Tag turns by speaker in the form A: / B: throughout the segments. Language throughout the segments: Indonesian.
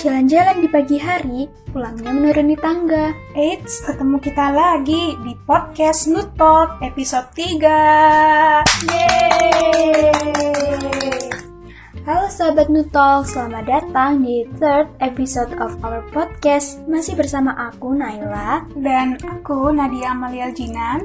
A: Jalan-jalan di pagi hari, pulangnya menuruni tangga.
B: Eits, ketemu kita lagi di podcast Nutok episode 3. Yeay!
A: Halo sahabat Nutol, selamat datang di third episode of our podcast. Masih bersama aku Naila.
B: Dan aku Nadia Amalia Jinan.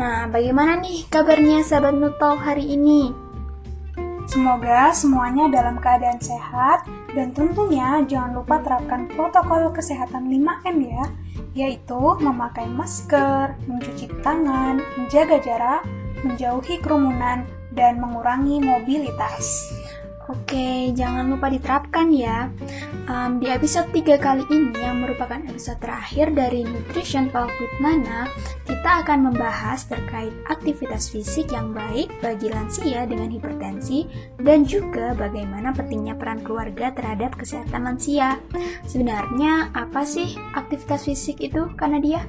A: Nah, bagaimana nih kabarnya sahabat Nutol hari ini?
B: Semoga semuanya dalam keadaan sehat dan tentunya jangan lupa terapkan protokol kesehatan 5M ya, yaitu memakai masker, mencuci tangan, menjaga jarak, menjauhi kerumunan, dan mengurangi mobilitas.
A: Oke, jangan lupa diterapkan ya. Um, di episode 3 kali ini yang merupakan episode terakhir dari Nutrition Talk with Nana, kita akan membahas terkait aktivitas fisik yang baik bagi lansia dengan hipertensi dan juga bagaimana pentingnya peran keluarga terhadap kesehatan lansia. Sebenarnya apa sih aktivitas fisik itu, karena dia?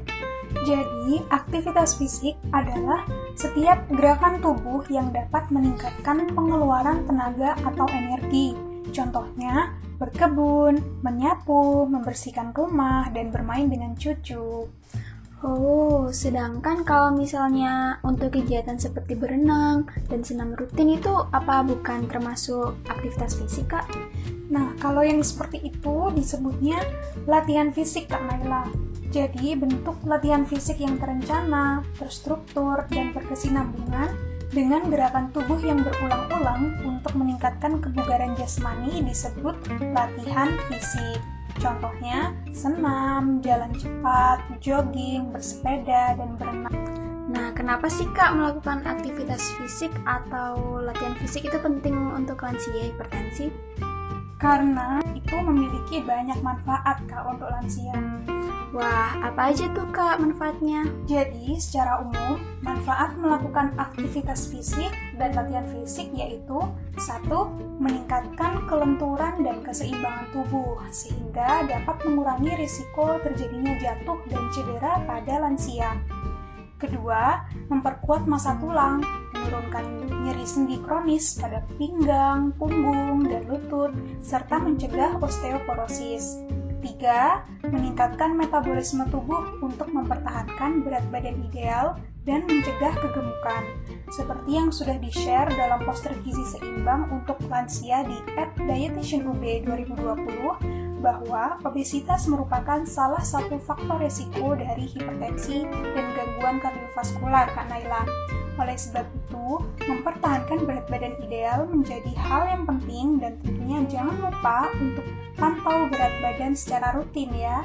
B: Jadi, aktivitas fisik adalah setiap gerakan tubuh yang dapat meningkatkan pengeluaran tenaga atau energi. Contohnya, berkebun, menyapu, membersihkan rumah, dan bermain dengan cucu.
A: Oh, sedangkan kalau misalnya untuk kegiatan seperti berenang dan senam rutin itu apa bukan termasuk aktivitas fisik, Kak?
B: Nah, kalau yang seperti itu disebutnya latihan fisik, Kak Naila. Jadi, bentuk latihan fisik yang terencana, terstruktur, dan berkesinambungan dengan gerakan tubuh yang berulang-ulang untuk meningkatkan kebugaran jasmani disebut latihan fisik. Contohnya, senam, jalan cepat, jogging, bersepeda, dan berenang.
A: Nah, kenapa sih Kak melakukan aktivitas fisik atau latihan fisik itu penting untuk lansia hipertensi?
B: Karena itu memiliki banyak manfaat Kak untuk lansia.
A: Wah, apa aja tuh Kak manfaatnya?
B: Jadi, secara umum, manfaat melakukan aktivitas fisik dan latihan fisik yaitu satu, meningkatkan kelenturan dan keseimbangan tubuh sehingga dapat mengurangi risiko terjadinya jatuh dan cedera pada lansia. Kedua, memperkuat masa tulang, menurunkan nyeri sendi kronis pada pinggang, punggung, dan lutut, serta mencegah osteoporosis. Ketiga, meningkatkan metabolisme tubuh untuk mempertahankan berat badan ideal dan mencegah kegemukan. Seperti yang sudah di-share dalam poster gizi seimbang untuk lansia di Dietitian UB 2020 bahwa obesitas merupakan salah satu faktor resiko dari hipertensi dan gangguan kardiovaskular, Kak Naila. Oleh sebab itu, mempertahankan berat badan ideal menjadi hal yang penting dan tentunya jangan lupa untuk pantau berat badan secara rutin ya.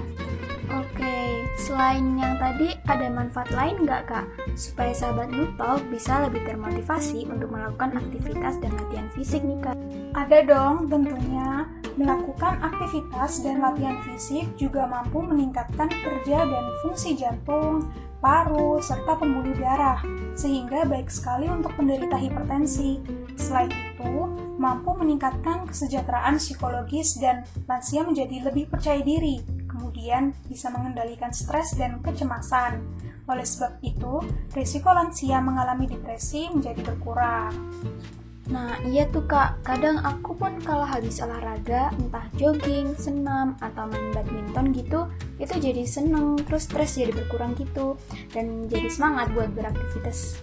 A: Oke, selain yang tadi ada manfaat lain nggak kak? Supaya sahabat Nutol bisa lebih termotivasi untuk melakukan aktivitas dan latihan fisik nih kak?
B: Ada dong tentunya. Melakukan aktivitas dan latihan fisik juga mampu meningkatkan kerja dan fungsi jantung, paru, serta pembuluh darah, sehingga baik sekali untuk penderita hipertensi. Selain itu, mampu meningkatkan kesejahteraan psikologis dan lansia menjadi lebih percaya diri, kemudian bisa mengendalikan stres dan kecemasan. Oleh sebab itu, risiko lansia mengalami depresi menjadi berkurang.
A: Nah iya tuh kak, kadang aku pun kalau habis olahraga, entah jogging, senam, atau main badminton gitu, itu jadi seneng, terus stres jadi berkurang gitu, dan jadi semangat buat beraktivitas.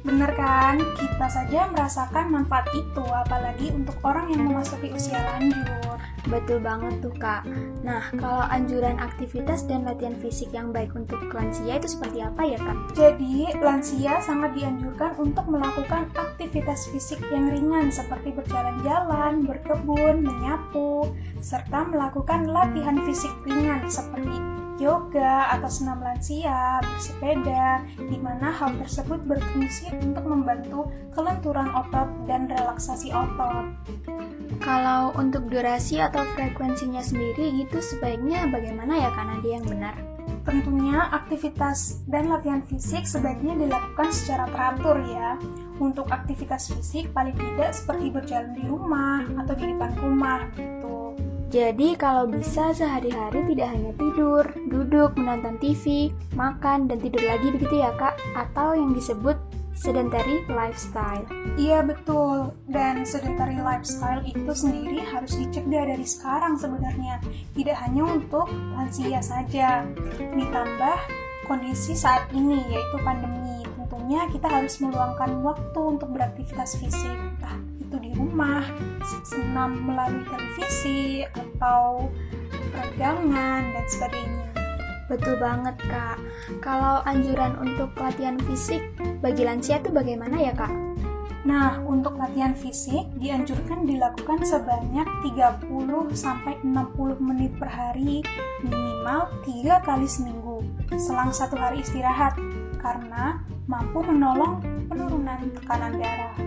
B: Bener kan? Kita saja merasakan manfaat itu, apalagi untuk orang yang memasuki usia lanjut.
A: Betul banget tuh kak. Nah, kalau anjuran aktivitas dan latihan fisik yang baik untuk lansia itu seperti apa ya kak?
B: Jadi, lansia sangat dianjurkan untuk melakukan aktivitas fisik yang ringan seperti berjalan-jalan, berkebun, menyapu, serta melakukan latihan fisik ringan seperti yoga atau senam lansia, bersepeda, di mana hal tersebut berfungsi untuk membantu kelenturan otot dan relaksasi otot.
A: Kalau untuk durasi atau frekuensinya sendiri gitu sebaiknya bagaimana ya karena dia yang benar?
B: Tentunya aktivitas dan latihan fisik sebaiknya dilakukan secara teratur ya. Untuk aktivitas fisik paling tidak seperti berjalan di rumah atau di depan rumah gitu.
A: Jadi kalau bisa sehari-hari tidak hanya tidur, duduk, menonton TV, makan, dan tidur lagi begitu ya kak? Atau yang disebut sedentary lifestyle.
B: Iya betul, dan sedentary lifestyle itu sendiri harus dicegah dari sekarang sebenarnya, tidak hanya untuk lansia saja. Ditambah kondisi saat ini yaitu pandemi, tentunya kita harus meluangkan waktu untuk beraktivitas fisik, di rumah, senam melalui televisi, atau peregangan, dan sebagainya.
A: Betul banget kak. Kalau anjuran untuk latihan fisik bagi lansia itu bagaimana ya kak?
B: Nah, untuk latihan fisik dianjurkan dilakukan sebanyak 30 sampai 60 menit per hari, minimal 3 kali seminggu, selang satu hari istirahat, karena mampu menolong penurunan tekanan darah.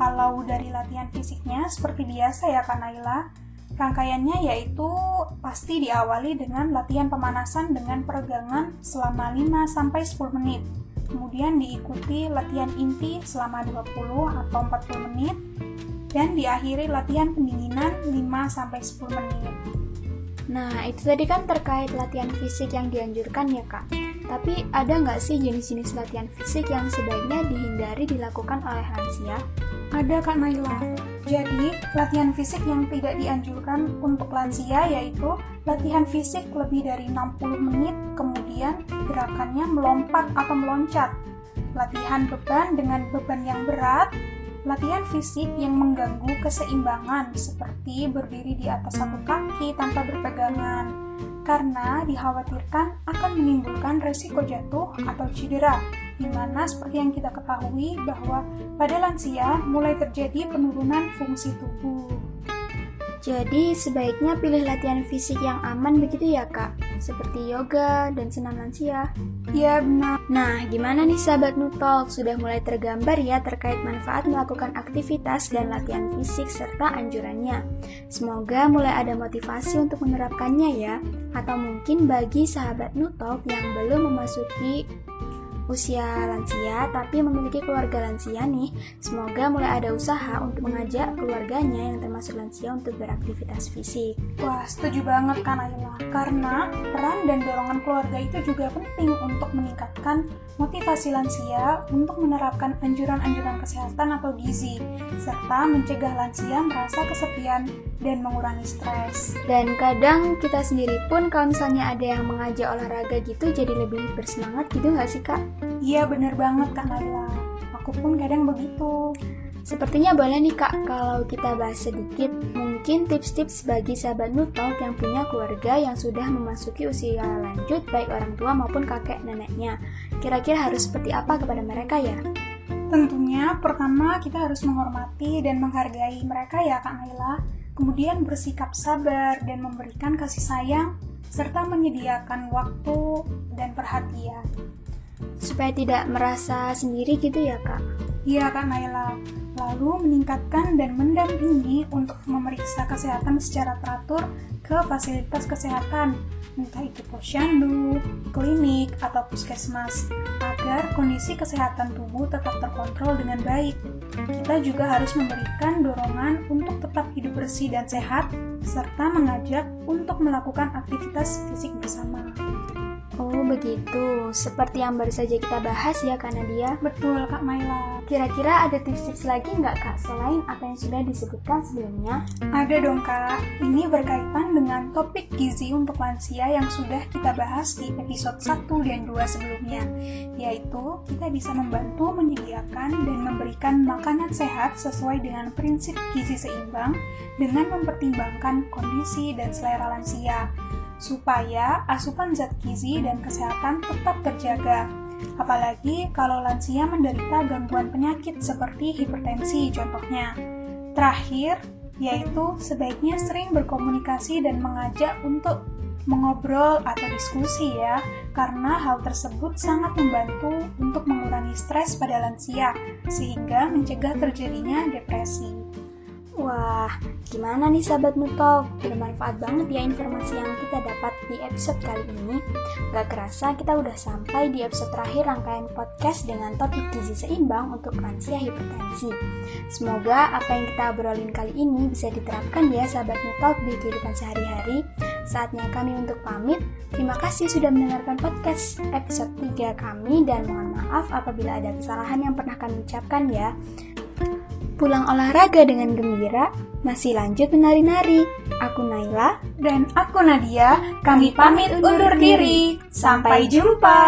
B: Kalau dari latihan fisiknya seperti biasa ya Kak Naila, Rangkaiannya yaitu pasti diawali dengan latihan pemanasan dengan peregangan selama 5-10 menit. Kemudian diikuti latihan inti selama 20 atau 40 menit. Dan diakhiri latihan pendinginan 5-10 menit.
A: Nah, itu tadi kan terkait latihan fisik yang dianjurkan ya kak. Tapi ada nggak sih jenis-jenis latihan fisik yang sebaiknya dihindari dilakukan oleh lansia?
B: Ada Kak Naila. Jadi, latihan fisik yang tidak dianjurkan untuk lansia yaitu latihan fisik lebih dari 60 menit, kemudian gerakannya melompat atau meloncat. Latihan beban dengan beban yang berat, latihan fisik yang mengganggu keseimbangan seperti berdiri di atas satu kaki tanpa berpegangan, karena dikhawatirkan akan menimbulkan resiko jatuh atau cedera di mana seperti yang kita ketahui bahwa pada lansia mulai terjadi penurunan fungsi tubuh.
A: Jadi sebaiknya pilih latihan fisik yang aman begitu ya kak? Seperti yoga dan senam lansia.
B: Iya benar.
A: Nah, gimana nih sahabat Nutalk? Sudah mulai tergambar ya terkait manfaat melakukan aktivitas dan latihan fisik serta anjurannya. Semoga mulai ada motivasi untuk menerapkannya ya. Atau mungkin bagi sahabat Nutalk yang belum memasuki usia lansia tapi memiliki keluarga lansia nih, semoga mulai ada usaha untuk mengajak keluarganya yang termasuk lansia untuk beraktivitas fisik.
B: Wah, setuju banget kan Ayla. Karena peran dan dorongan keluarga itu juga penting untuk meningkatkan motivasi lansia untuk menerapkan anjuran-anjuran kesehatan atau gizi, serta mencegah lansia merasa kesepian dan mengurangi stres.
A: Dan kadang kita sendiri pun kalau misalnya ada yang mengajak olahraga gitu jadi lebih bersemangat gitu nggak sih kak?
B: Iya bener banget Kak Naila. Aku pun kadang begitu.
A: Sepertinya boleh nih kak kalau kita bahas sedikit mungkin tips-tips bagi sahabat Nutalk yang punya keluarga yang sudah memasuki usia lanjut baik orang tua maupun kakek neneknya. Kira-kira harus seperti apa kepada mereka ya?
B: Tentunya pertama kita harus menghormati dan menghargai mereka ya Kak Naila. Kemudian bersikap sabar dan memberikan kasih sayang serta menyediakan waktu dan perhatian
A: supaya tidak merasa sendiri gitu ya kak?
B: Iya kak Naila. Lalu meningkatkan dan mendampingi untuk memeriksa kesehatan secara teratur ke fasilitas kesehatan, entah itu posyandu, klinik, atau puskesmas, agar kondisi kesehatan tubuh tetap terkontrol dengan baik. Kita juga harus memberikan dorongan untuk tetap hidup bersih dan sehat, serta mengajak untuk melakukan aktivitas fisik bersama.
A: Oh begitu, seperti yang baru saja kita bahas ya Kak Nadia.
B: Betul Kak Maila.
A: Kira-kira ada tips-tips lagi nggak Kak selain apa yang sudah disebutkan sebelumnya?
B: Ada dong Kak, ini berkaitan dengan topik gizi untuk lansia yang sudah kita bahas di episode 1 dan 2 sebelumnya Yaitu kita bisa membantu menyediakan dan memberikan makanan sehat sesuai dengan prinsip gizi seimbang dengan mempertimbangkan kondisi dan selera lansia supaya asupan zat gizi dan kesehatan tetap terjaga. Apalagi kalau lansia menderita gangguan penyakit seperti hipertensi contohnya. Terakhir, yaitu sebaiknya sering berkomunikasi dan mengajak untuk mengobrol atau diskusi ya, karena hal tersebut sangat membantu untuk mengurangi stres pada lansia, sehingga mencegah terjadinya depresi.
A: Wah, gimana nih sahabat Nutalk? Bermanfaat banget ya informasi yang kita dapat di episode kali ini. Gak kerasa kita udah sampai di episode terakhir rangkaian podcast dengan topik gizi seimbang untuk lansia hipertensi. Semoga apa yang kita obrolin kali ini bisa diterapkan ya sahabat Nutalk di kehidupan sehari-hari. Saatnya kami untuk pamit. Terima kasih sudah mendengarkan podcast episode 3 kami dan mohon maaf apabila ada kesalahan yang pernah kami ucapkan ya. Pulang olahraga dengan gembira, masih lanjut menari-nari. Aku Naila
B: dan aku Nadia. Kami pamit undur diri. Sampai jumpa.